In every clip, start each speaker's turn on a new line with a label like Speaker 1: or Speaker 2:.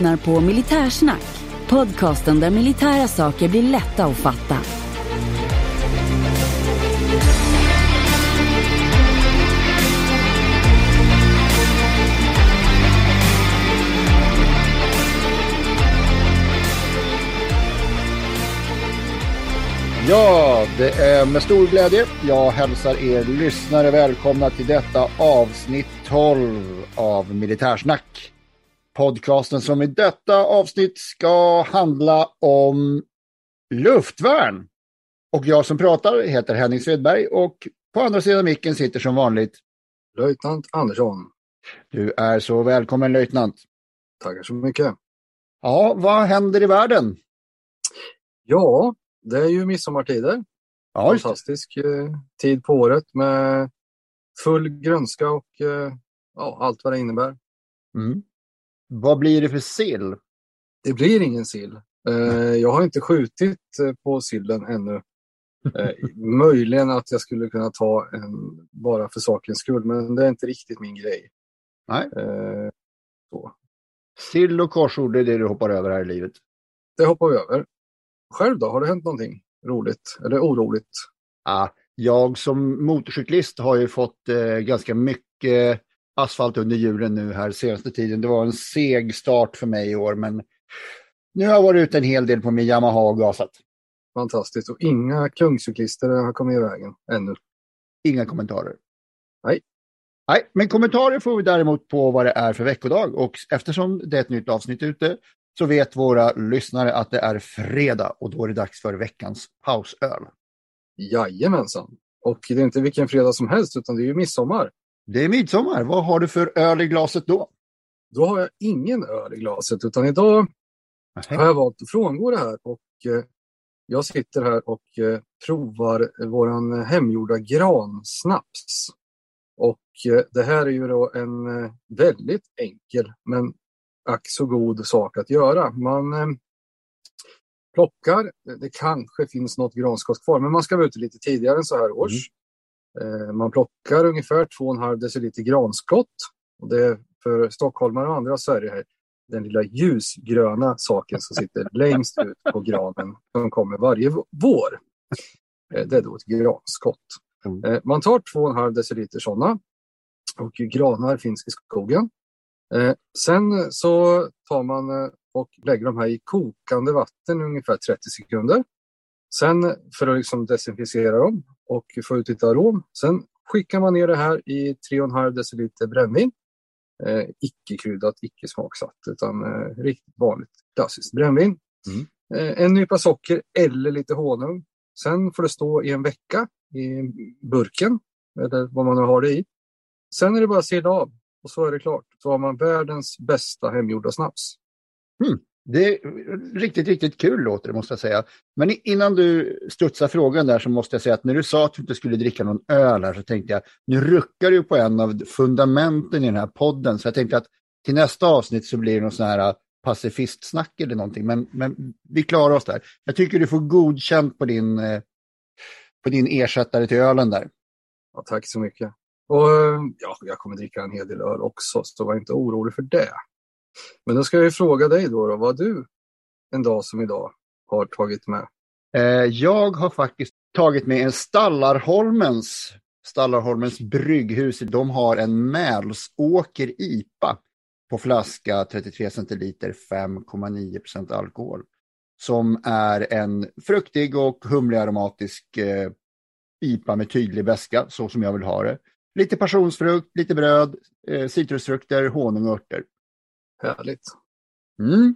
Speaker 1: Lyssnar på Militärsnack, podcasten där militära saker blir lätta att fatta.
Speaker 2: Ja, det är med stor glädje jag hälsar er lyssnare välkomna till detta avsnitt 12 av Militärsnack. Podcasten som i detta avsnitt ska handla om luftvärn. Och jag som pratar heter Henning Svedberg och på andra sidan micken sitter som vanligt
Speaker 3: Löjtnant Andersson.
Speaker 2: Du är så välkommen löjtnant.
Speaker 3: Tackar så mycket.
Speaker 2: Ja, vad händer i världen?
Speaker 3: Ja, det är ju midsommartider.
Speaker 2: Ja.
Speaker 3: Fantastisk eh, tid på året med full grönska och eh, ja, allt vad det innebär.
Speaker 2: Mm. Vad blir det för sill?
Speaker 3: Det blir ingen sill. Eh, jag har inte skjutit eh, på sillen ännu. Eh, möjligen att jag skulle kunna ta en bara för sakens skull, men det är inte riktigt min grej.
Speaker 2: Nej.
Speaker 3: Så.
Speaker 2: Sill och korsord är det du hoppar över här i livet.
Speaker 3: Det hoppar vi över. Själv då? Har det hänt någonting roligt eller oroligt?
Speaker 2: Ah, jag som motorcyklist har ju fått eh, ganska mycket asfalt under hjulen nu här senaste tiden. Det var en seg start för mig i år, men nu har jag varit ute en hel del på min Yamaha och gasat.
Speaker 3: Fantastiskt. Och inga kungscyklister har kommit i vägen ännu.
Speaker 2: Inga kommentarer.
Speaker 3: Nej.
Speaker 2: Nej, men kommentarer får vi däremot på vad det är för veckodag och eftersom det är ett nytt avsnitt ute så vet våra lyssnare att det är fredag och då är det dags för veckans pausöl.
Speaker 3: Jajamensan. Och det är inte vilken fredag som helst utan det är ju midsommar.
Speaker 2: Det är midsommar. Vad har du för öl i glaset då?
Speaker 3: Då har jag ingen öl i glaset utan idag har jag valt att frångå det här och eh, jag sitter här och eh, provar våran hemgjorda gransnaps. Och eh, det här är ju då en eh, väldigt enkel men ack så god sak att göra. Man eh, plockar, det kanske finns något granskott kvar, men man ska vara ute lite tidigare än så här års. Eh, man plockar ungefär 2,5 deciliter granskott. Och det är för stockholmare och andra så är det här den lilla ljusgröna saken som sitter längst ut på granen som kommer varje vår. Eh, Det är då ett granskott.
Speaker 2: Mm.
Speaker 3: Eh, Man tar 2,5 deciliter sådana och granar finns i skogen. Eh, Sen så tar man eh, och lägger de här i kokande vatten ungefär 30 sekunder. Sen för att liksom desinficera dem och få ut lite arom. Sen skickar man ner det här i 3,5 deciliter brännvin. Eh, icke kryddat, icke smaksatt, utan eh, riktigt vanligt klassiskt brännvin.
Speaker 2: Mm.
Speaker 3: Eh, en nypa socker eller lite honung. Sen får det stå i en vecka i burken, eller vad man nu har det i. Sen är det bara att sila av och så är det klart. Så har man världens bästa hemgjorda snaps.
Speaker 2: Det är riktigt, riktigt kul låter det måste jag säga. Men innan du studsar frågan där så måste jag säga att när du sa att du inte skulle dricka någon öl här så tänkte jag, nu ruckar du på en av fundamenten i den här podden. Så jag tänkte att till nästa avsnitt så blir det någon sån här äh, pacifistsnack eller någonting. Men, men vi klarar oss där. Jag tycker du får godkänt på din, äh, på din ersättare till ölen där.
Speaker 3: Ja, tack så mycket. Och äh, ja, jag kommer dricka en hel del öl också, så var inte orolig för det. Men då ska jag ju fråga dig då, då vad du en dag som idag har tagit med.
Speaker 2: Eh, jag har faktiskt tagit med en Stallarholmens, Stallarholmens brygghus. De har en Mälsåker IPA på flaska 33 centiliter 5,9 procent alkohol. som är en fruktig och humlig aromatisk eh, IPA med tydlig beska, så som jag vill ha det. Lite passionsfrukt, lite bröd, eh, citrusfrukter, honung och örter.
Speaker 3: Härligt.
Speaker 2: Mm.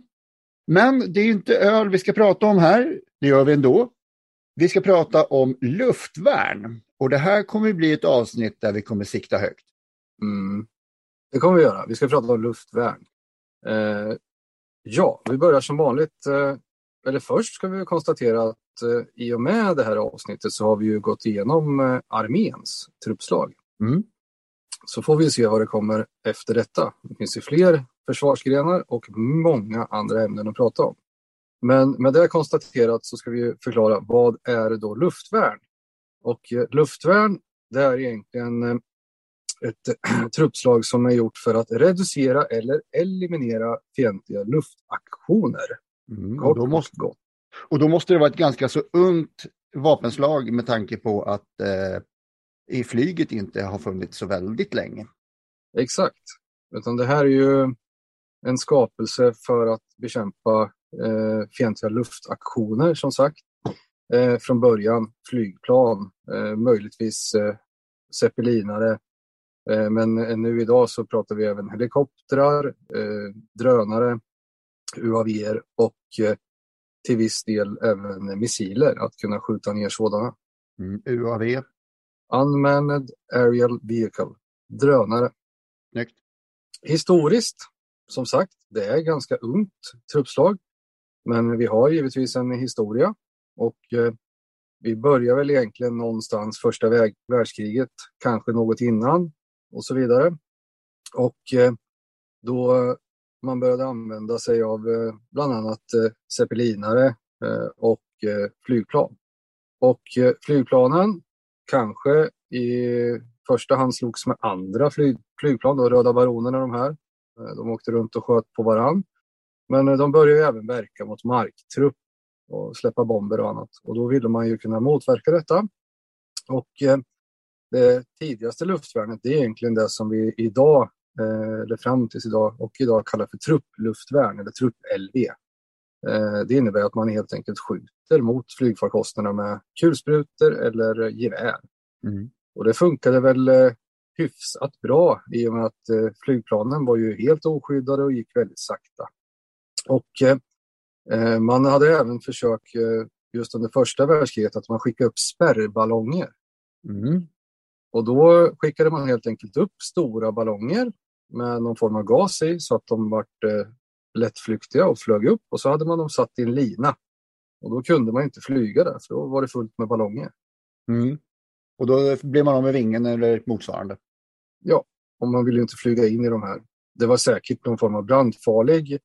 Speaker 2: Men det är inte öl vi ska prata om här, det gör vi ändå. Vi ska prata om luftvärn och det här kommer bli ett avsnitt där vi kommer sikta högt.
Speaker 3: Mm. Det kommer vi göra. Vi ska prata om luftvärn. Eh, ja, vi börjar som vanligt. Eh, eller först ska vi konstatera att eh, i och med det här avsnittet så har vi ju gått igenom eh, arméns truppslag.
Speaker 2: Mm.
Speaker 3: Så får vi se vad det kommer efter detta. Det finns ju fler försvarsgrenar och många andra ämnen att prata om. Men med det konstaterat så ska vi förklara vad är då luftvärn? Och eh, luftvärn det är egentligen eh, ett truppslag som är gjort för att reducera eller eliminera fientliga luftaktioner.
Speaker 2: Mm, och, då måste, och då måste det vara ett ganska så ungt vapenslag med tanke på att eh, i flyget inte har funnits så väldigt länge.
Speaker 3: Exakt. Utan det här är ju en skapelse för att bekämpa eh, fientliga luftaktioner som sagt. Eh, från början flygplan, eh, möjligtvis eh, zeppelinare. Eh, men nu idag så pratar vi även helikoptrar, eh, drönare, UAV och eh, till viss del även missiler, att kunna skjuta ner sådana.
Speaker 2: Mm, UAV?
Speaker 3: Unmanned Aerial Vehicle, drönare.
Speaker 2: Snyggt.
Speaker 3: Historiskt, som sagt, det är ganska ungt truppslag. Men vi har givetvis en historia och eh, vi börjar väl egentligen någonstans första världskriget, kanske något innan och så vidare. Och eh, då man började använda sig av eh, bland annat zeppelinare och flygplan. Och flygplanen kanske i första hand slogs med andra flyg, flygplan, då Röda baronerna de här. De åkte runt och sköt på varann. Men de började även verka mot marktrupp och släppa bomber och annat. Och då ville man ju kunna motverka detta. Och eh, det tidigaste luftvärnet det är egentligen det som vi idag, eh, eller fram tills idag och idag kallar för truppluftvärn eller trupp-LV. Eh, det innebär att man helt enkelt skjuter mot flygfarkosterna med kulsprutor eller gevär.
Speaker 2: Mm.
Speaker 3: Och det funkade väl eh, hyfsat bra i och med att eh, flygplanen var ju helt oskyddade och gick väldigt sakta. Och eh, man hade även försökt eh, just under första världskriget att man skickade upp spärrballonger.
Speaker 2: Mm.
Speaker 3: Och då skickade man helt enkelt upp stora ballonger med någon form av gas i så att de vart eh, lättflyktiga och flög upp och så hade man dem satt i en lina. Och då kunde man inte flyga där för då var det fullt med ballonger.
Speaker 2: Mm. Och då blev man av med vingen eller motsvarande?
Speaker 3: Ja, och man ville inte flyga in i de här. Det var säkert någon form av brandfarlig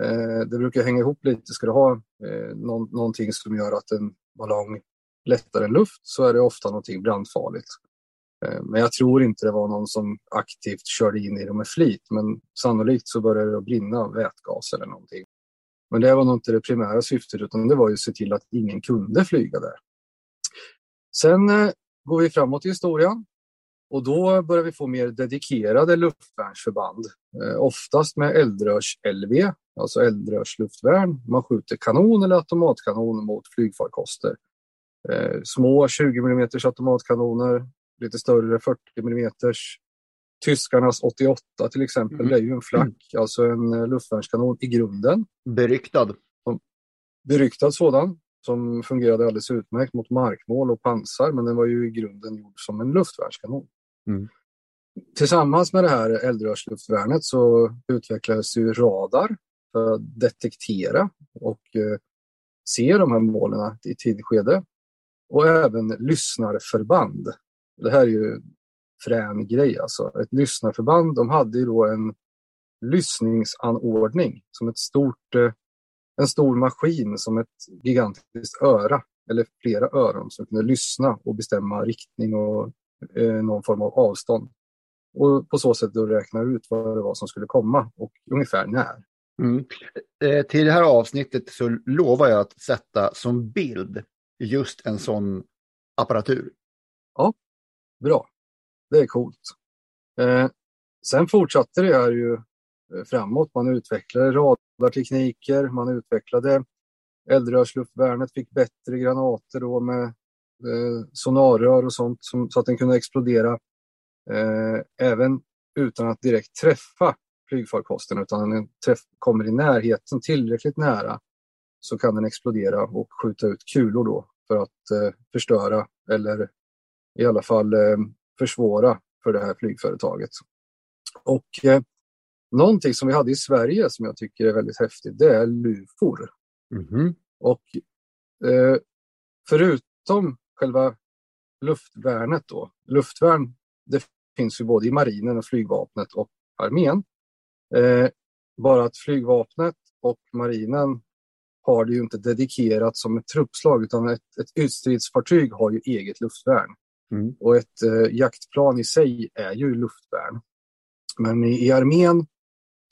Speaker 3: Eh, det brukar hänga ihop lite. Ska du ha eh, någon, någonting som gör att en ballong lättar än luft så är det ofta någonting brandfarligt. Eh, men jag tror inte det var någon som aktivt körde in i dem med flit. Men sannolikt så började det brinna vätgas eller någonting. Men det var nog inte det primära syftet utan det var ju att se till att ingen kunde flyga där. Sen eh, går vi framåt i historien och då börjar vi få mer dedikerade luftvärnsförband. Eh, oftast med eldrörs-LV, alltså eldrörsluftvärn. Man skjuter kanon eller automatkanon mot flygfarkoster. Eh, små 20 mm automatkanoner, lite större 40 mm. Tyskarnas 88 till exempel, mm. det är ju en flak, alltså en eh, luftvärnskanon i grunden.
Speaker 2: Beryktad.
Speaker 3: Beryktad sådan som fungerade alldeles utmärkt mot markmål och pansar men den var ju i grunden gjord som en luftvärnskanon.
Speaker 2: Mm.
Speaker 3: Tillsammans med det här eldrörsluftvärnet så utvecklades ju radar för att detektera och eh, se de här målen i tidigt skede. Och även lyssnarförband. Det här är ju frän grej alltså. Ett lyssnarförband, de hade ju då en lyssningsanordning som ett stort, eh, en stor maskin som ett gigantiskt öra eller flera öron som kunde lyssna och bestämma riktning och eh, någon form av avstånd. Och på så sätt då räkna ut vad det var som skulle komma och ungefär när.
Speaker 2: Mm. Eh, till det här avsnittet så lovar jag att sätta som bild just en sån apparatur.
Speaker 3: Ja, bra. Det är coolt. Eh, sen fortsatte det här ju Eh, framåt. Man utvecklade radartekniker, man utvecklade Eldrörsluftvärnet fick bättre granater då med eh, sonarrör och sånt som, så att den kunde explodera eh, även utan att direkt träffa flygfarkosten utan den träff, kommer i närheten tillräckligt nära så kan den explodera och skjuta ut kulor då för att eh, förstöra eller i alla fall eh, försvåra för det här flygföretaget. Och eh, någonting som vi hade i Sverige som jag tycker är väldigt häftigt, det är LUFOR. Mm. Och eh, förutom själva luftvärnet då, luftvärn det finns ju både i marinen och flygvapnet och armén. Eh, bara att flygvapnet och marinen har det ju inte dedikerat som ett truppslag utan ett, ett ytstridsfartyg har ju eget luftvärn. Mm. Och ett eh, jaktplan i sig är ju luftvärn. Men i, i armén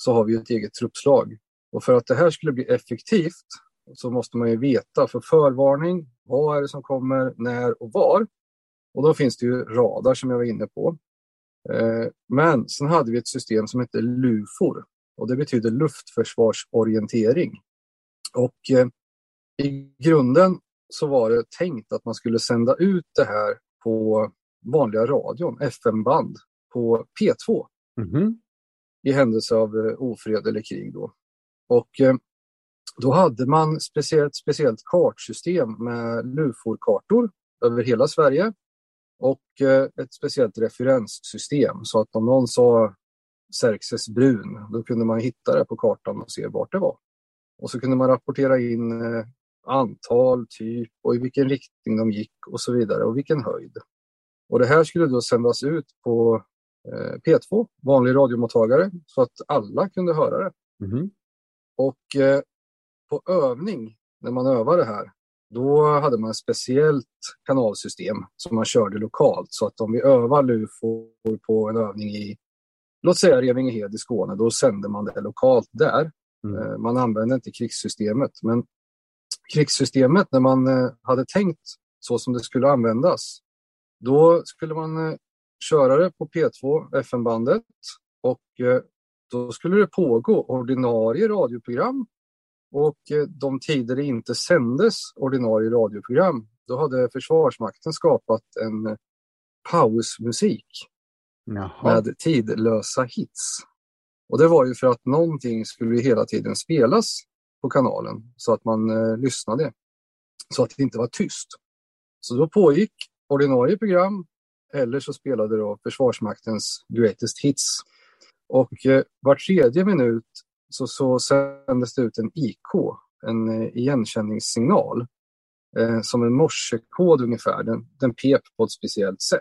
Speaker 3: så har vi ett eget truppslag. Och för att det här skulle bli effektivt så måste man ju veta för förvarning, vad är det som kommer, när och var. Och då finns det ju radar som jag var inne på. Eh, men sen hade vi ett system som hette LUFOR och det betyder luftförsvarsorientering. Och eh, i grunden så var det tänkt att man skulle sända ut det här på vanliga radion, FM-band, på P2. Mm -hmm. I händelse av eh, ofred eller krig då. Och eh, då hade man speciellt, speciellt kartsystem med LUFOR-kartor över hela Sverige och eh, ett speciellt referenssystem så att om någon sa Xerxes brun, då kunde man hitta det på kartan och se vart det var. Och så kunde man rapportera in antal, typ och i vilken riktning de gick och så vidare och vilken höjd. Och det här skulle då sändas ut på P2, vanlig radiomottagare, så att alla kunde höra det. Mm. Och på övning, när man övar det här, då hade man ett speciellt kanalsystem som man körde lokalt. Så att om vi övar LUFO på en övning i, låt säga Revingehed i Skåne, då sände man det lokalt där. Mm. Eh, man använde inte krigssystemet. Men krigssystemet, när man eh, hade tänkt så som det skulle användas, då skulle man eh, köra det på P2, FM-bandet, och då skulle det pågå ordinarie radioprogram och eh, de tider det inte sändes ordinarie radioprogram, då hade Försvarsmakten skapat en pausmusik Jaha. med tidlösa hits. Och det var ju för att någonting skulle hela tiden spelas på kanalen så att man eh, lyssnade. Så att det inte var tyst. Så då pågick ordinarie program eller så spelade då Försvarsmaktens Greatest Hits. Och eh, var tredje minut så, så sändes det ut en IK, en eh, igenkänningssignal, eh, som en morsekod ungefär. Den, den pep på ett speciellt sätt.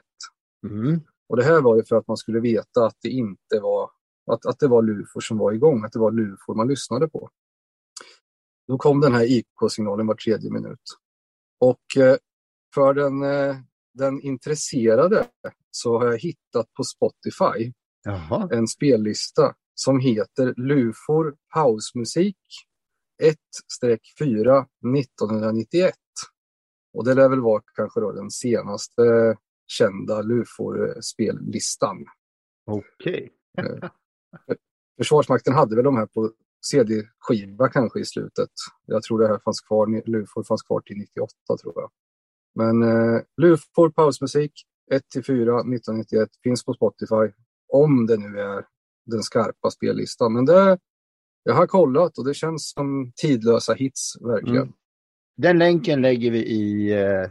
Speaker 3: Mm. Och det här var ju för att man skulle veta att det inte var att, att det var LUFOR som var igång, att det var LUFOR man lyssnade på. Då kom den här IK-signalen var tredje minut. Och eh, för den, eh, den intresserade så har jag hittat på Spotify Jaha. en spellista som heter LUFOR pausmusik 1-4 1991. Och det lär väl vara kanske då den senaste kända LUFOR-spellistan.
Speaker 2: Okej. Okay. Eh,
Speaker 3: Försvarsmakten hade väl de här på CD-skiva kanske i slutet. Jag tror det här fanns kvar, LUFOR fanns kvar till 98 tror jag. Men eh, LUFOR pausmusik 1-4 1991 finns på Spotify. Om det nu är den skarpa spellistan. Men det, jag har kollat och det känns som tidlösa hits verkligen. Mm.
Speaker 2: Den länken lägger vi i eh,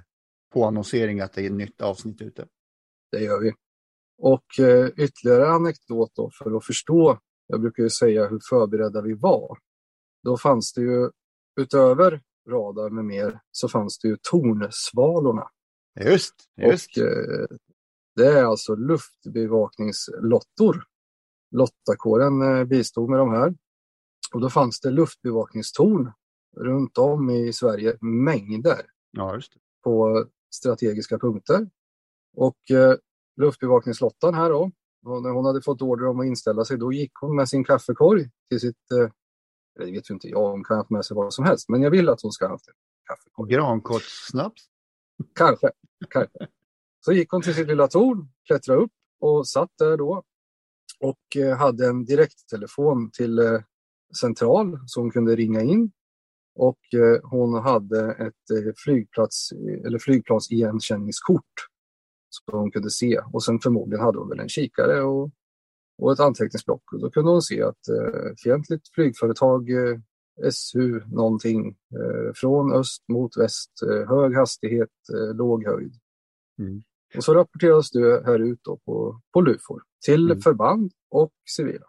Speaker 2: på annonsering att det är ett nytt avsnitt ute.
Speaker 3: Det gör vi. Och eh, ytterligare anekdot då för att förstå, jag brukar ju säga hur förberedda vi var. Då fanns det ju utöver radar med mer så fanns det ju tornsvalorna.
Speaker 2: Just, just.
Speaker 3: Och, eh, det är alltså luftbevakningslottor Lottakåren eh, bistod med de här. Och då fanns det luftbevakningstorn runt om i Sverige, mängder,
Speaker 2: ja,
Speaker 3: på strategiska punkter. Och eh, luftbevakningslottan här då, när hon hade fått order om att inställa sig, då gick hon med sin kaffekorg till sitt, eh, det vet ju inte jag, hon kan ha haft med sig vad som helst, men jag vill att hon ska ha haft en kaffekorg.
Speaker 2: Grankortssnaps?
Speaker 3: Kanske, kanske. Så gick hon till sitt lilla torn, klättrade upp och satt där då och eh, hade en direkttelefon till eh, central som kunde ringa in. Och eh, hon hade ett flygplats, eller flygplansigenkänningskort som hon kunde se. Och sen förmodligen hade hon väl en kikare och, och ett anteckningsblock. Och då kunde hon se att eh, fientligt flygföretag eh, SU någonting eh, från öst mot väst, eh, hög hastighet, eh, låg höjd. Mm. Och så rapporteras det här ut då på, på LUFOR till mm. förband och civila.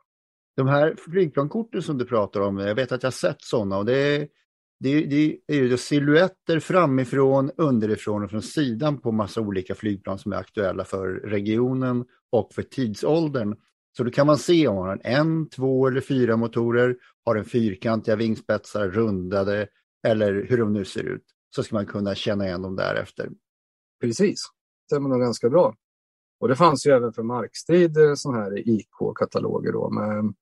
Speaker 2: De här flygplankorten som du pratar om, jag vet att jag sett sådana och det är, det, det är ju silhuetter framifrån, underifrån och från sidan på massa olika flygplan som är aktuella för regionen och för tidsåldern. Så då kan man se om man har en, två eller fyra motorer, har den fyrkantiga vingspetsar, rundade eller hur de nu ser ut. Så ska man kunna känna igen dem därefter.
Speaker 3: Precis, det stämmer nog ganska bra. Och det fanns ju även för markstrid eh, sådana här IK-kataloger då med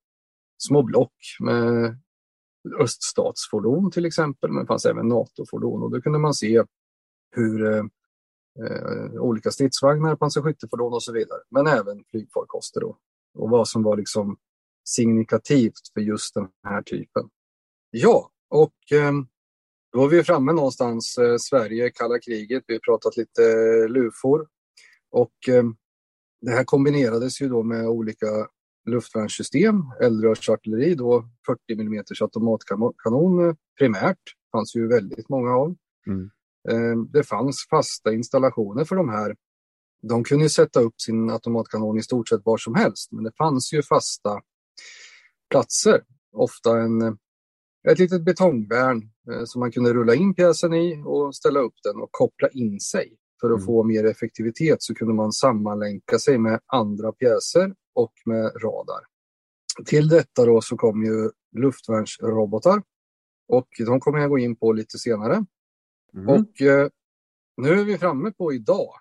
Speaker 3: små block med öststatsfordon till exempel, men det fanns även NATO-fordon och då kunde man se hur eh, eh olika stridsvagnar, pansarskyttefordon och så vidare, men även flygfarkoster då och vad som var liksom signifikativt för just den här typen. Ja, och eh, då är vi framme någonstans, eh, Sverige, kalla kriget. Vi har pratat lite eh, lufor och eh, det här kombinerades ju då med olika luftvärnssystem, eldrörsartilleri, då 40 mm automatkanon eh, primärt, fanns ju väldigt många av. Mm. Eh, det fanns fasta installationer för de här de kunde sätta upp sin automatkanon i stort sett var som helst, men det fanns ju fasta platser. Ofta en, ett litet betongvärn eh, som man kunde rulla in pjäsen i och ställa upp den och koppla in sig. För att mm. få mer effektivitet så kunde man sammanlänka sig med andra pjäser och med radar. Till detta då så kom ju luftvärnsrobotar och de kommer jag gå in på lite senare. Mm. Och eh, nu är vi framme på idag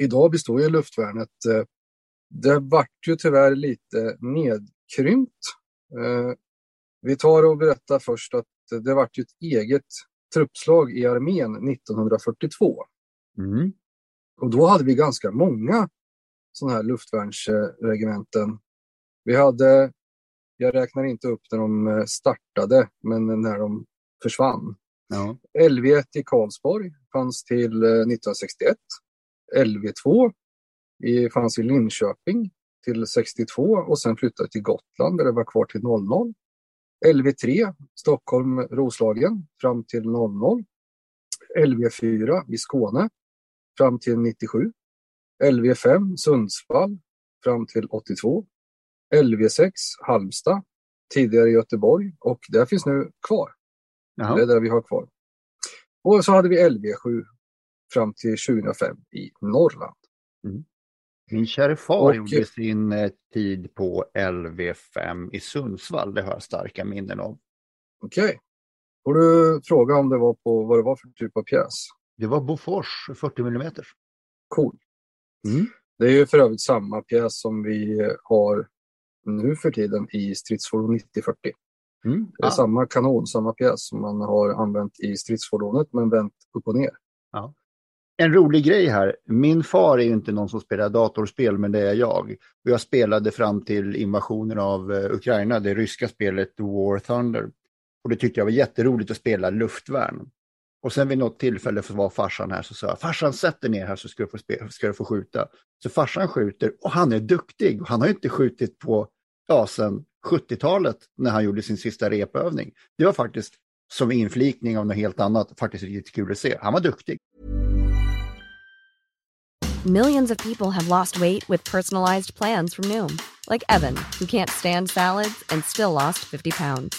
Speaker 3: idag består ju luftvärnet. Eh, det vart ju tyvärr lite nedkrympt. Eh, vi tar och berättar först att det vart ju ett eget truppslag i armén 1942. Mm. Och då hade vi ganska många sådana här luftvärnsregementen. Vi hade, jag räknar inte upp när de eh, startade, men när de försvann. Ja. LV1 i Karlsborg fanns till eh, 1961. LV2 i, fanns i Linköping till 62 och sen flyttade till Gotland där det var kvar till 00. LV3 Stockholm Roslagen fram till 00. LV4 i Skåne fram till 97. LV5 Sundsvall fram till 82. LV6 Halmstad tidigare Göteborg och där finns nu kvar. Jaha. Det är det vi har kvar. Och så hade vi LV7 fram till 2005 i Norrland. Mm.
Speaker 2: Min kära far och, gjorde sin eh, tid på LV5 i Sundsvall. Det har jag starka minnen av.
Speaker 3: Okej. Okay. Får du fråga om det var på vad det var för typ av pjäs?
Speaker 2: Det var Bofors 40 mm.
Speaker 3: Cool. Mm. Det är ju för övrigt samma pjäs som vi har nu för tiden i stridsfordon 9040. Mm. Det är ah. samma kanon, samma pjäs som man har använt i stridsfordonet men vänt upp och ner.
Speaker 2: Ja. En rolig grej här. Min far är ju inte någon som spelar datorspel, men det är jag. Och jag spelade fram till invasionen av uh, Ukraina, det ryska spelet War Thunder. Och det tyckte jag var jätteroligt att spela luftvärn. Och sen vid något tillfälle var farsan här så sa jag, farsan sätt dig ner här så ska du, få ska du få skjuta. Så farsan skjuter och han är duktig. Han har inte skjutit på, ja, sen 70-talet när han gjorde sin sista repövning. Det var faktiskt som inflikning av något helt annat faktiskt riktigt kul att se. Han var duktig.
Speaker 4: Millions of people have lost weight with personalized plans from Noom. Like Evan, who can't stand salads and still lost 50 pounds.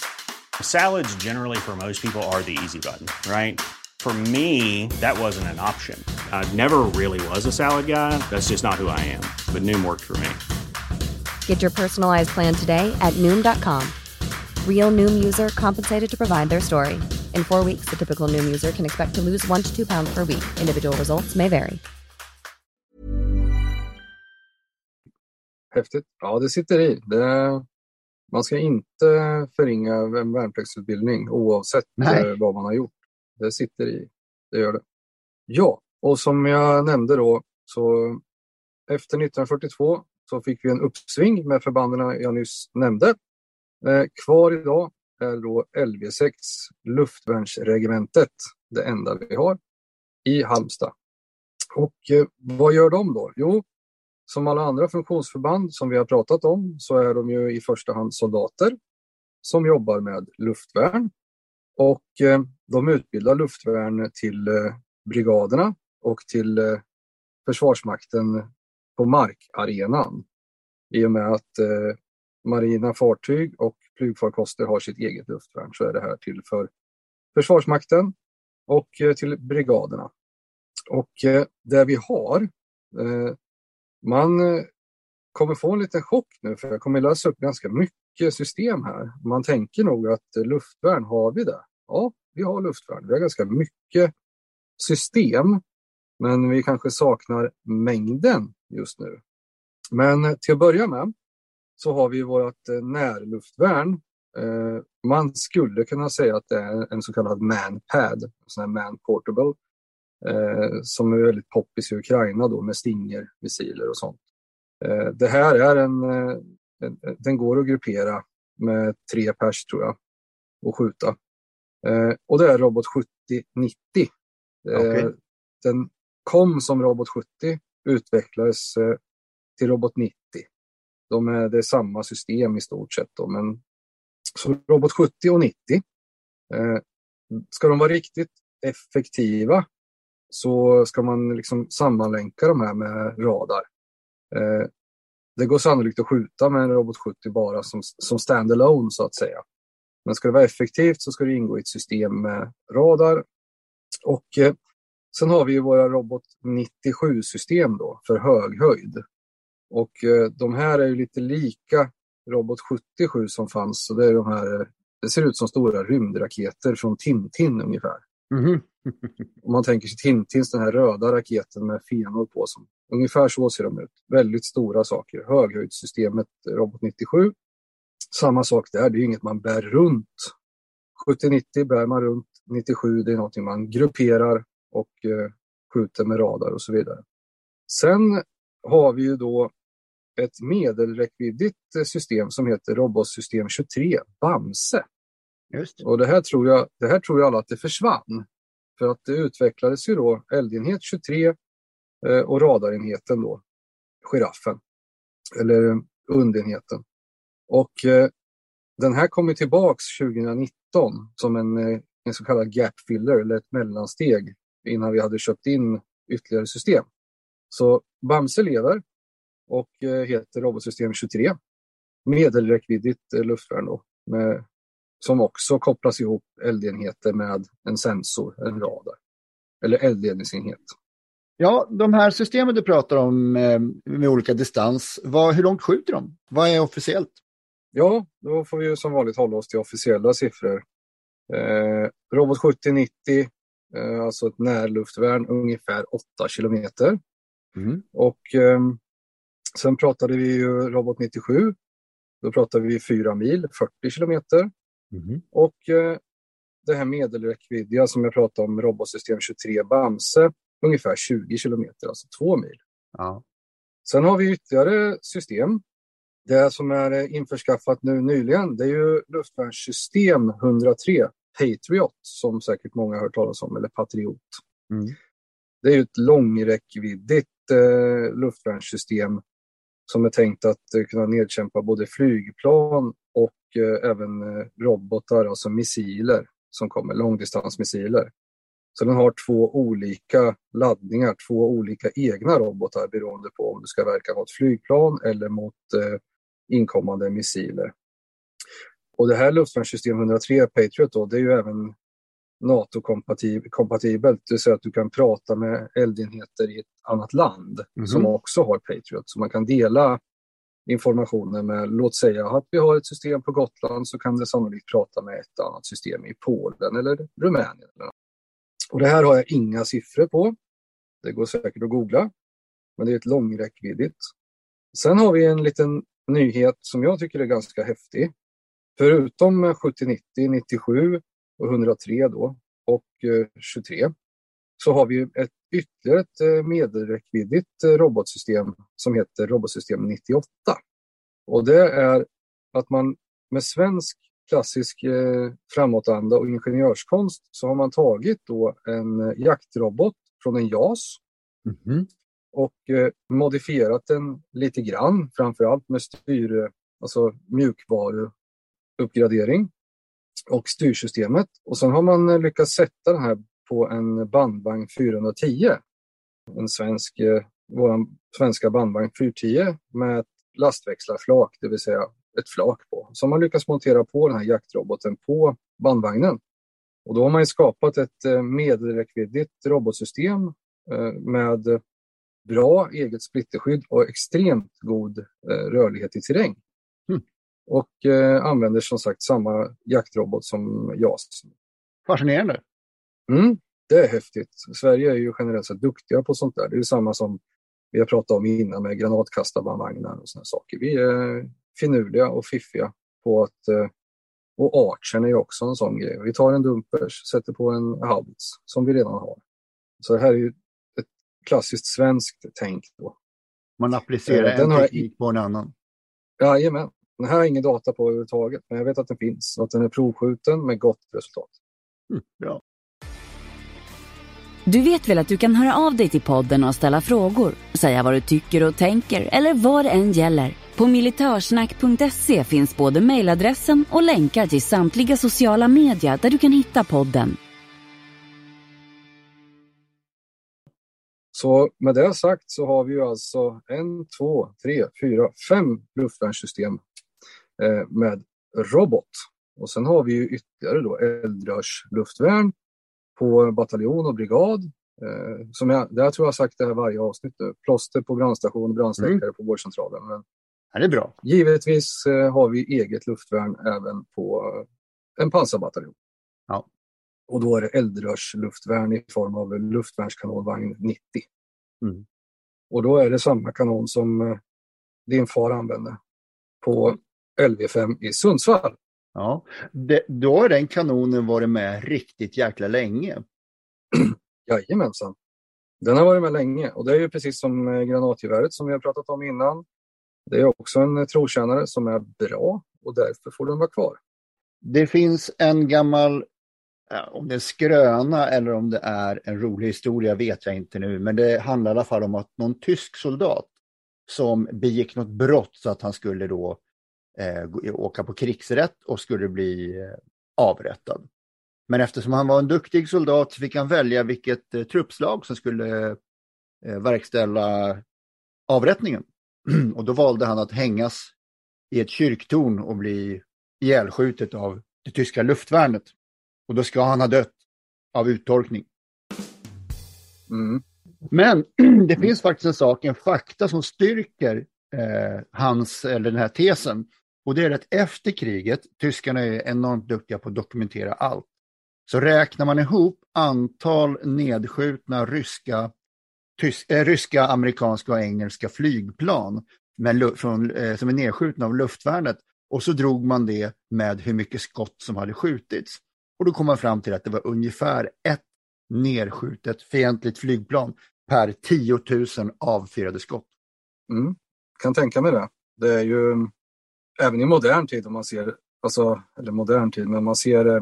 Speaker 5: Salads generally for most people are the easy button, right? For me, that wasn't an option. I never really was a salad guy. That's just not who I am. But Noom worked for me.
Speaker 4: Get your personalized plan today at noom.com. Real noom user compensated to provide their story. In four weeks, the typical noom user can expect to lose one to two pounds per week. Individual results may vary.
Speaker 3: Häftigt. Ja, det sitter i. Det, man ska inte förringa en värnpliktsutbildning oavsett Nej. Eh, vad man har gjort. Det sitter i. Det gör det. Ja, och som jag nämnde då så efter 1942 så fick vi en uppsving med förbanden jag nyss nämnde. Eh, kvar idag är då LV6, luftvärnsregementet, det enda vi har i Halmstad. Och eh, vad gör de då? Jo, som alla andra funktionsförband som vi har pratat om så är de ju i första hand soldater som jobbar med luftvärn. Och eh, de utbildar luftvärn till brigaderna och till Försvarsmakten på markarenan. I och med att eh, marina fartyg och flygfarkoster har sitt eget luftvärn så är det här till för Försvarsmakten och eh, till brigaderna. Och eh, det vi har, eh, man eh, kommer få en liten chock nu för jag kommer lösa upp ganska mycket system här. Man tänker nog att eh, luftvärn har vi det. Ja, vi har luftvärn. Vi har ganska mycket system, men vi kanske saknar mängden just nu. Men till att börja med så har vi vårt närluftvärn. Man skulle kunna säga att det är en så kallad manpad, en sån här man portable eh, som är väldigt poppis i Ukraina då med Stinger-missiler och sånt. Eh, det här är en, eh, en, den går att gruppera med tre pers tror jag och skjuta. Eh, och det är Robot 7090. Okay. Eh, den kom som Robot 70, utvecklades eh, till Robot 90. De är, det är samma system i stort sett. Då, men, så Robot 70 och 90. Eh, ska de vara riktigt effektiva så ska man liksom sammanlänka de här med radar. Eh, det går sannolikt att skjuta med en Robot 70 bara som, som standalone så att säga. Men ska det vara effektivt så ska det ingå i ett system med radar. Och eh, sen har vi ju våra Robot 97-system då för höghöjd. Och eh, de här är ju lite lika Robot 77 som fanns. Så det, är de här, det ser ut som stora rymdraketer från Tintin ungefär. Mm. Om man tänker sig Tintins, den här röda raketen med fenor på. Som, ungefär så ser de ut. Väldigt stora saker. Höghöjdssystemet Robot 97. Samma sak där, det är inget man bär runt. 70-90 bär man runt. 97 det är någonting man grupperar och eh, skjuter med radar och så vidare. Sen har vi ju då ett medelräckviddigt eh, system som heter Robotsystem 23, Bamse. Just det. Och det här, tror jag, det här tror jag alla att det försvann. För att det utvecklades ju då eldenhet 23 eh, och radarenheten då, giraffen. Eller undenheten. Och den här kommer tillbaks 2019 som en, en så kallad gap filler eller ett mellansteg innan vi hade köpt in ytterligare system. Så Bamse lever och eh, heter Robotsystem 23. Medelräckviddigt eh, luftvärn då, med som också kopplas ihop eldenheter med en sensor, en radar. Eller eldledningsenhet.
Speaker 2: Ja, de här systemen du pratar om eh, med olika distans, vad, hur långt skjuter de? Vad är officiellt?
Speaker 3: Ja, då får vi som vanligt hålla oss till officiella siffror. Eh, Robot 7090, eh, alltså ett närluftvärn, ungefär 8 kilometer. Mm. Och eh, sen pratade vi ju Robot 97. Då pratade vi 4 mil, 40 kilometer. Mm. Och eh, det här medelräckviddiga som jag pratade om, robotsystem 23 Bamse, ungefär 20 kilometer, alltså två mil. Ja. Sen har vi ytterligare system. Det som är eh, införskaffat nu nyligen, det är ju luftvärnssystem 103 Patriot, som säkert många har hört talas om, eller Patriot. Mm. Det är ett långräckviddigt eh, luftvärnssystem som är tänkt att eh, kunna nedkämpa både flygplan och eh, även eh, robotar, alltså missiler som kommer, långdistansmissiler. Så den har två olika laddningar, två olika egna robotar beroende på om du ska verka mot flygplan eller mot eh, inkommande missiler. Och det här luftvärnssystem 103 Patriot då, det är ju även NATO-kompatibelt, det vill säga att du kan prata med eldenheter i ett annat land mm. som också har Patriot. Så man kan dela informationen med, låt säga att vi har ett system på Gotland så kan det sannolikt prata med ett annat system i Polen eller Rumänien. Och det här har jag inga siffror på. Det går säkert att googla, men det är ett långräckviddigt. Sen har vi en liten nyhet som jag tycker är ganska häftig. Förutom 7090, 97 och 103 då och 23 så har vi ett ytterligare ett eh, medelräckviddigt eh, robotsystem som heter robotsystem 98. Och det är att man med svensk klassisk eh, framåtanda och ingenjörskonst så har man tagit då en jaktrobot från en JAS
Speaker 2: Mhm.
Speaker 3: och eh, modifierat den lite grann, framförallt med styr, alltså uppgradering och styrsystemet. Och sen har man eh, lyckats sätta den här på en bandvagn 410. En svensk, eh, vår svenska bandvagn 410 med ett lastväxlarflak, det vill säga ett flak på. Så man lyckats montera på den här jaktroboten på bandvagnen. Och då har man ju skapat ett eh, medelräckviddigt robotsystem eh, med bra eget splitterskydd och extremt god rörlighet i terräng. Och eh, använder som sagt samma jaktrobot som JAS.
Speaker 2: Fascinerande.
Speaker 3: Mm, det är häftigt. Sverige är ju generellt sett duktiga på sånt där. Det är samma som vi har pratat om innan med granatkastarbandvagnar och sådana saker. Vi är finurliga och fiffiga på att eh, och archen är ju också en sån grej. Vi tar en dumpers, sätter på en haubits som vi redan har. Så det här är ju ett klassiskt svenskt tänk då.
Speaker 2: Man applicerar
Speaker 3: Eh,
Speaker 2: en teknik på en annan.
Speaker 3: Jajamän. Den här har jag ingen data på överhuvudtaget, men jag vet att den finns och att den är provskjuten med gott resultat.
Speaker 2: Mm, bra.
Speaker 1: Du vet väl att du kan höra av dig till podden och ställa frågor, säga vad du tycker och tänker eller vad det än gäller. På militörsnack.se finns både mejladressen och länkar till samtliga sociala medier där du kan hitta podden.
Speaker 3: Så med det sagt så har vi ju alltså en, två, tre, fyra, fem luftvärnssystem med robot. Och sen har vi ju ytterligare då eldrörsluftvärn på bataljon och brigad. Eh, som jag, det här tror jag har sagt det här varje avsnitt nu. Plåster på brandstation brandsläckare på vårdcentralen. Men
Speaker 2: Ja, det är bra.
Speaker 3: givetvis eh, har vi eget luftvärn även på eh, en pansarbataljon.
Speaker 2: Ja.
Speaker 3: Och då är det eldrörsluftvärn i form av luftvärnskanonvagn 90.
Speaker 2: Mm.
Speaker 3: Och då är det samma kanon som eh, din far använde på LV5 i Sundsvall.
Speaker 2: Ja. Det, då har den kanonen varit med riktigt jäkla länge.
Speaker 3: Jajamensan. Den har varit med länge och det är ju precis som eh, granatgeväret som vi har pratat om innan. Det är också en eh, trotjänare som är bra och därför får den vara kvar.
Speaker 2: Det finns en gammal, om det är skröna eller om det är en rolig historia vet jag inte nu, men det handlar i alla fall om att någon tysk soldat som begick något brott så att han skulle då eh, åka på krigsrätt och skulle bli eh, avrättad. Men eftersom han var en duktig soldat så fick han välja vilket eh, truppslag som skulle eh, verkställa avrättningen. och då valde han att hängas i ett kyrktorn och bli ihjälskjutet av det tyska luftvärnet. Och då ska han ha dött av uttorkning.
Speaker 3: Mm.
Speaker 2: Men det finns faktiskt en sak, en fakta som styrker eh, hans, eller den här tesen. Och det är att efter kriget, tyskarna är enormt duktiga på att dokumentera allt. Så räknar man ihop antal nedskjutna ryska, tys, eh, ryska amerikanska och engelska flygplan med, från, eh, som är nedskjutna av luftvärnet och så drog man det med hur mycket skott som hade skjutits. Och då kom man fram till att det var ungefär ett nedskjutet fientligt flygplan per 10 000 avfyrade skott.
Speaker 3: Mm. Kan tänka mig det. Det är ju även i modern tid om man ser, alltså, eller modern tid, men man ser eh,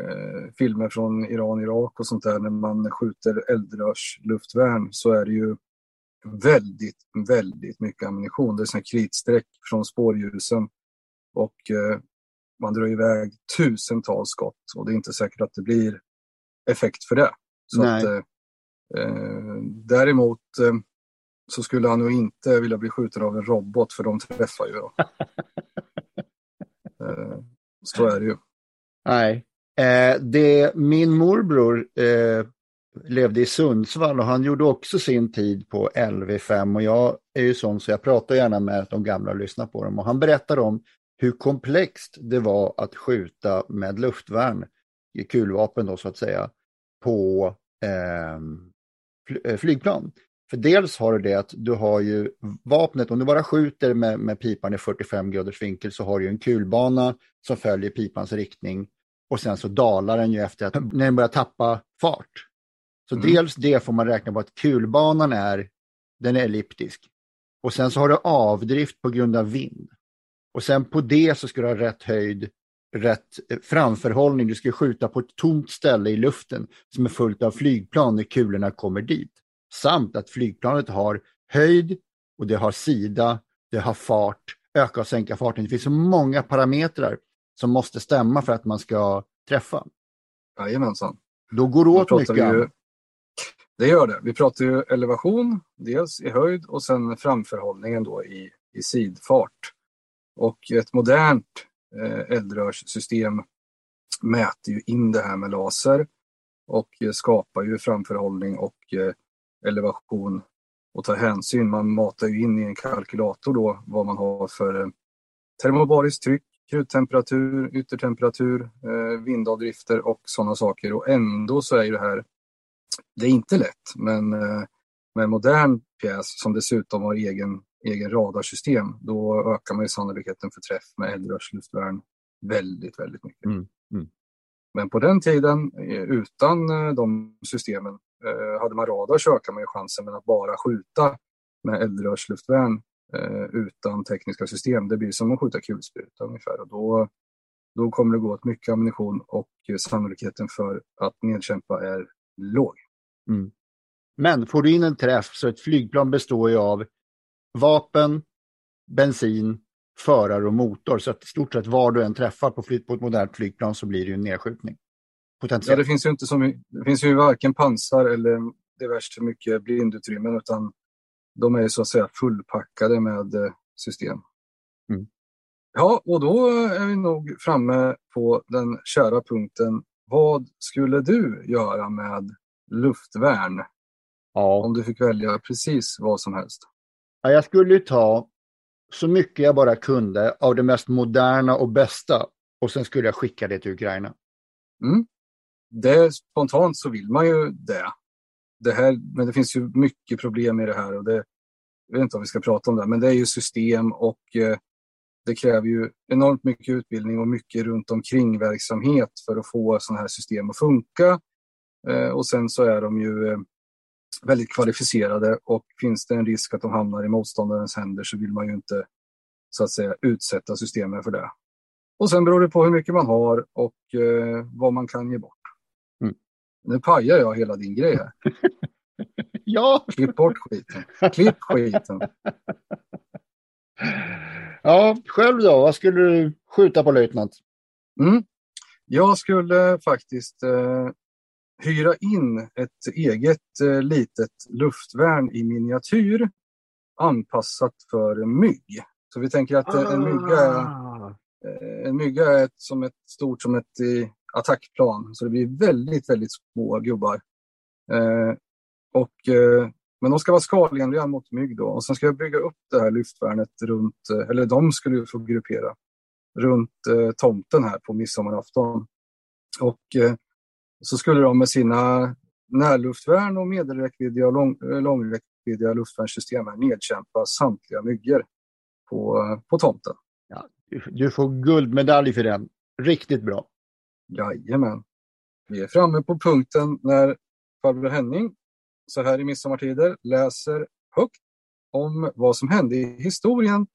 Speaker 3: eh, filmer från Iran, Irak och sånt där när man skjuter eldrörsluftvärn så är det ju väldigt, väldigt mycket ammunition. Det är såna kritstreck från spårljusen och eh, man drar iväg tusentals skott och det är inte säkert att det blir effekt för det. Så
Speaker 2: Nej.
Speaker 3: att, eh, eh, däremot eh, så skulle han nog inte vilja bli skjuten av en robot för de träffar ju. Då. eh, så är det ju.
Speaker 2: Nej. Eh, det, min morbror eh, levde i Sundsvall och han gjorde också sin tid på LV5 och jag är ju sån så jag pratar gärna med de gamla och lyssnar på dem och han berättar om hur komplext det var att skjuta med luftvärn, kulvapen då så att säga, på eh, fly, eh, flygplan. För dels har du det att du har ju vapnet, om du bara skjuter med, med pipan i 45 graders vinkel så har du en kulbana som följer pipans riktning och sen så dalar den ju efter att när den börjar tappa fart. Så
Speaker 3: Mm.
Speaker 2: dels det får man räkna på att kulbanan är, den är elliptisk. Och sen så har du avdrift på grund av vind. Och sen på det så ska du ha rätt höjd rätt framförhållning. Du ska skjuta på ett tomt ställe i luften som är fullt av flygplan när kulorna kommer dit. Samt att flygplanet har höjd och det har sida, det har fart, öka och sänka farten. Det finns så många parametrar som måste stämma för att man ska träffa.
Speaker 3: Jajamensan.
Speaker 2: Då går det åt mycket. Ju,
Speaker 3: det gör det. Vi pratar ju elevation, dels i höjd och sen framförhållningen då i, i sidfart. Och ett modernt eh, eldrörssystem mäter ju in det här med laser och skapar ju framförhållning och eh, elevation och tar hänsyn. Man matar ju in i en kalkylator då vad man har för eh, termobariskt tryck, kruttemperatur, yttertemperatur, eh, vindavdrifter och sådana saker. Och ändå så är ju det här, det är inte lätt, men eh, med en modern pjäs som dessutom har egen, egen radarsystem, då ökar man ju sannolikheten för träff med eldrörsluftvärn väldigt, väldigt mycket. Mm. Mm. Men på den tiden, utan de systemen, Eh, hade man radar så ökar man ju chansen, men att bara skjuta med eldrörsluftvärn eh, utan tekniska system, det blir som att skjuta kulspruta ungefär. Och då, då kommer det gå åt mycket ammunition och sannolikheten för att nedkämpa är låg.
Speaker 2: Mm. Men får du in en träff så ett flygplan består ju av vapen, bensin, förare och motor. Så att i stort sett var du än träffar på, flyt, på ett modernt flygplan så blir det ju en nedskjutning.
Speaker 3: Ja, det finns ju inte så det finns ju varken pansar eller diverse mycket blindutrymmen utan de är så att säga fullpackade med eh, system. Mm. Ja, och då är vi nog framme på den kära punkten. Vad skulle du göra med luftvärn? Ja. Om du fick välja precis vad som helst.
Speaker 2: Ja, jag skulle ta så mycket jag bara kunde av det mest moderna och bästa och sen skulle jag skicka det till Ukraina.
Speaker 3: Mm. Det, spontant så vill man ju det. det här, men det finns ju mycket problem i det här och det, jag vet inte om vi ska prata om det, men det är ju system och eh, det kräver ju enormt mycket utbildning och mycket runt omkring verksamhet för att få sådana här system att funka. Eh, och sen så är de ju eh, väldigt kvalificerade och finns det en risk att de hamnar i motståndarens händer så vill man ju inte så att säga utsätta systemen för det. Och sen beror det på hur mycket man har och eh, vad man kan ge bort. Nu pajar jag hela din grej här.
Speaker 2: ja!
Speaker 3: Klipp bort skiten. Klipp skiten.
Speaker 2: ja, själv då? Vad skulle du skjuta på löjtnant?
Speaker 3: Mm. Jag skulle faktiskt eh, hyra in ett eget eh, litet luftvärn i miniatyr anpassat för mygg. Så vi tänker att ah. en mygga är, ah. eh, en mygga är ett, som ett, stort som ett eh, attackplan. Så det blir väldigt, väldigt små gubbar. Eh, och, eh, men de ska vara skalenliga mot mygg då. Och sen ska jag bygga upp det här luftvärnet runt, eh, eller de skulle få gruppera, runt eh, tomten här på midsommarafton. Och eh, så skulle de med sina närluftvärn och medelräckviddiga och lång, långräckviddiga luftvärnssystem nedkämpa samtliga myggor på, på tomten.
Speaker 2: Ja, du får guldmedalj för den. Riktigt bra.
Speaker 3: Jajamän. Vi är framme på punkten när farbror Henning, så här i midsommartider, läser högt om vad som hände i historien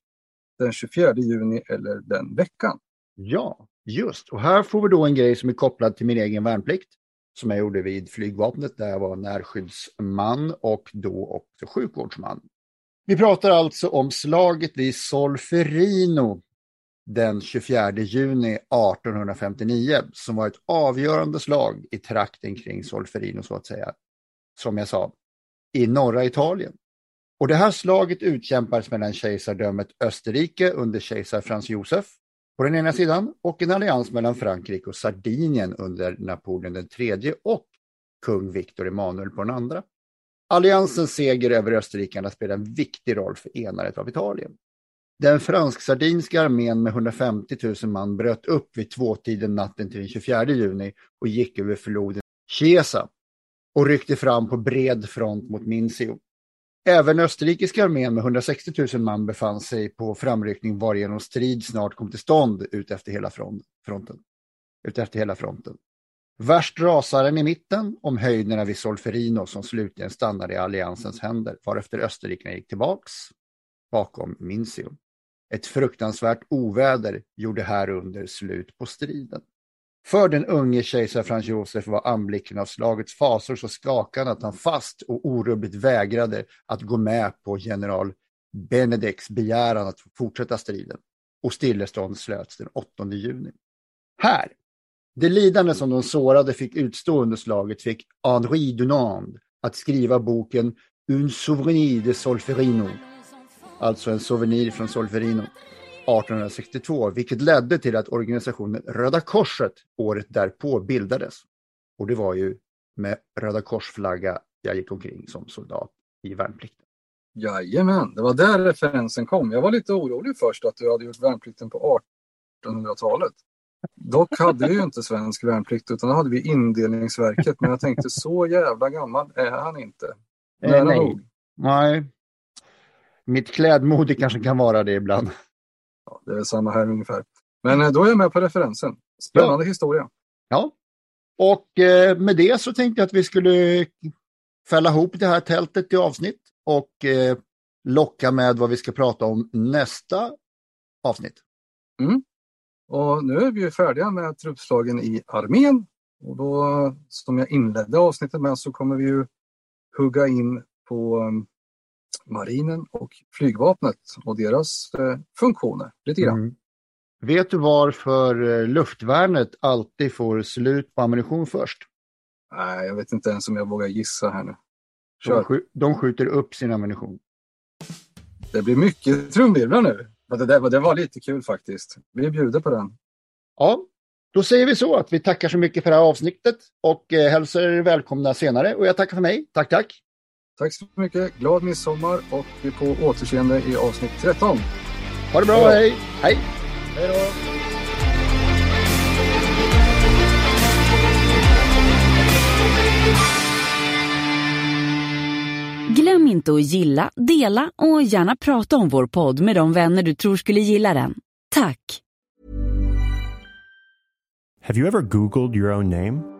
Speaker 3: den 24 juni eller den veckan.
Speaker 2: Ja, just. Och här får vi då en grej som är kopplad till min egen värnplikt som jag gjorde vid flygvapnet där jag var närskyddsman och då också sjukvårdsman. Vi pratar alltså om slaget vid Solferino den 24 juni 1859 som var ett avgörande slag i trakten kring Solferino så att säga. Som jag sa, i norra Italien. Och det här slaget utkämpades mellan kejsardömet Österrike under kejsar Frans Josef på den ena sidan och en allians mellan Frankrike och Sardinien under Napoleon den tredje och kung Viktor Emanuel på den andra. Alliansens seger över österrikarna spelade en viktig roll för enandet av Italien. Den fransk-sardinska armén med 150 000 man bröt upp vid tvåtiden natten till den 24 juni och gick över floden Chiesa och ryckte fram på bred front mot Mincio. Även österrikiska armén med 160 000 man befann sig på framryckning varigenom strid snart kom till stånd utefter hela fronten. Utefter hela fronten. Värst rasaren i mitten om höjderna vid Solferino som slutligen stannade i alliansens händer varefter österrikarna gick tillbaks bakom Mincio. Ett fruktansvärt oväder gjorde härunder slut på striden. För den unge kejsar Frans Josef var anblicken av slagets fasor så skakande att han fast och orubbligt vägrade att gå med på general Benedeks begäran att fortsätta striden och stillestånd slöts den 8 juni. Här, det lidande som de sårade fick utstå under slaget fick Henri Dunand att skriva boken Un souvenir de Solferino, alltså en souvenir från Solferino, 1862, vilket ledde till att organisationen Röda Korset året därpå bildades. Och det var ju med Röda Korsflagga jag gick omkring som soldat i värnplikten.
Speaker 3: Jajamän, det var där referensen kom. Jag var lite orolig först att du hade gjort värnplikten på 1800-talet. Dock hade vi ju inte svensk värnplikt utan då hade vi indelningsverket. Men jag tänkte så jävla gammal är han inte.
Speaker 2: Eh, nej. nej. Mitt klädmode kanske kan vara det ibland.
Speaker 3: Ja, det är samma här ungefär. Men eh, då är jag med på referensen. Spännande ja. historia.
Speaker 2: Ja, och eh, med det så tänkte jag att vi skulle fälla ihop det här tältet i avsnitt och eh, locka med vad vi ska prata om nästa avsnitt.
Speaker 3: Mm. Och nu är vi ju färdiga med truppslagen i armén. Och då, som jag inledde avsnittet med, så kommer vi ju hugga in på marinen och flygvapnet och deras eh, funktioner lite grann. Mm.
Speaker 2: Vet du varför eh, luftvärnet alltid får slut på ammunition först?
Speaker 3: Nej, jag vet inte ens om jag vågar gissa här nu.
Speaker 2: De, sk de skjuter upp sin ammunition.
Speaker 3: Det blir mycket trumvirvlar nu. Det, där, det var lite kul faktiskt. Vi bjuder på den.
Speaker 2: Ja, då säger vi så att vi tackar så mycket för det här avsnittet och eh, hälsar er välkomna senare. Och jag tackar för mig. Tack, tack.
Speaker 3: Tack så mycket. Glad midsommar och på återseende i avsnitt 13.
Speaker 2: Ha det bra. Hej. Hej.
Speaker 3: Hej då.
Speaker 1: Glöm inte att gilla, dela och gärna prata om vår podd med de vänner du tror skulle gilla den. Tack!
Speaker 6: Have you ever Googled your own name?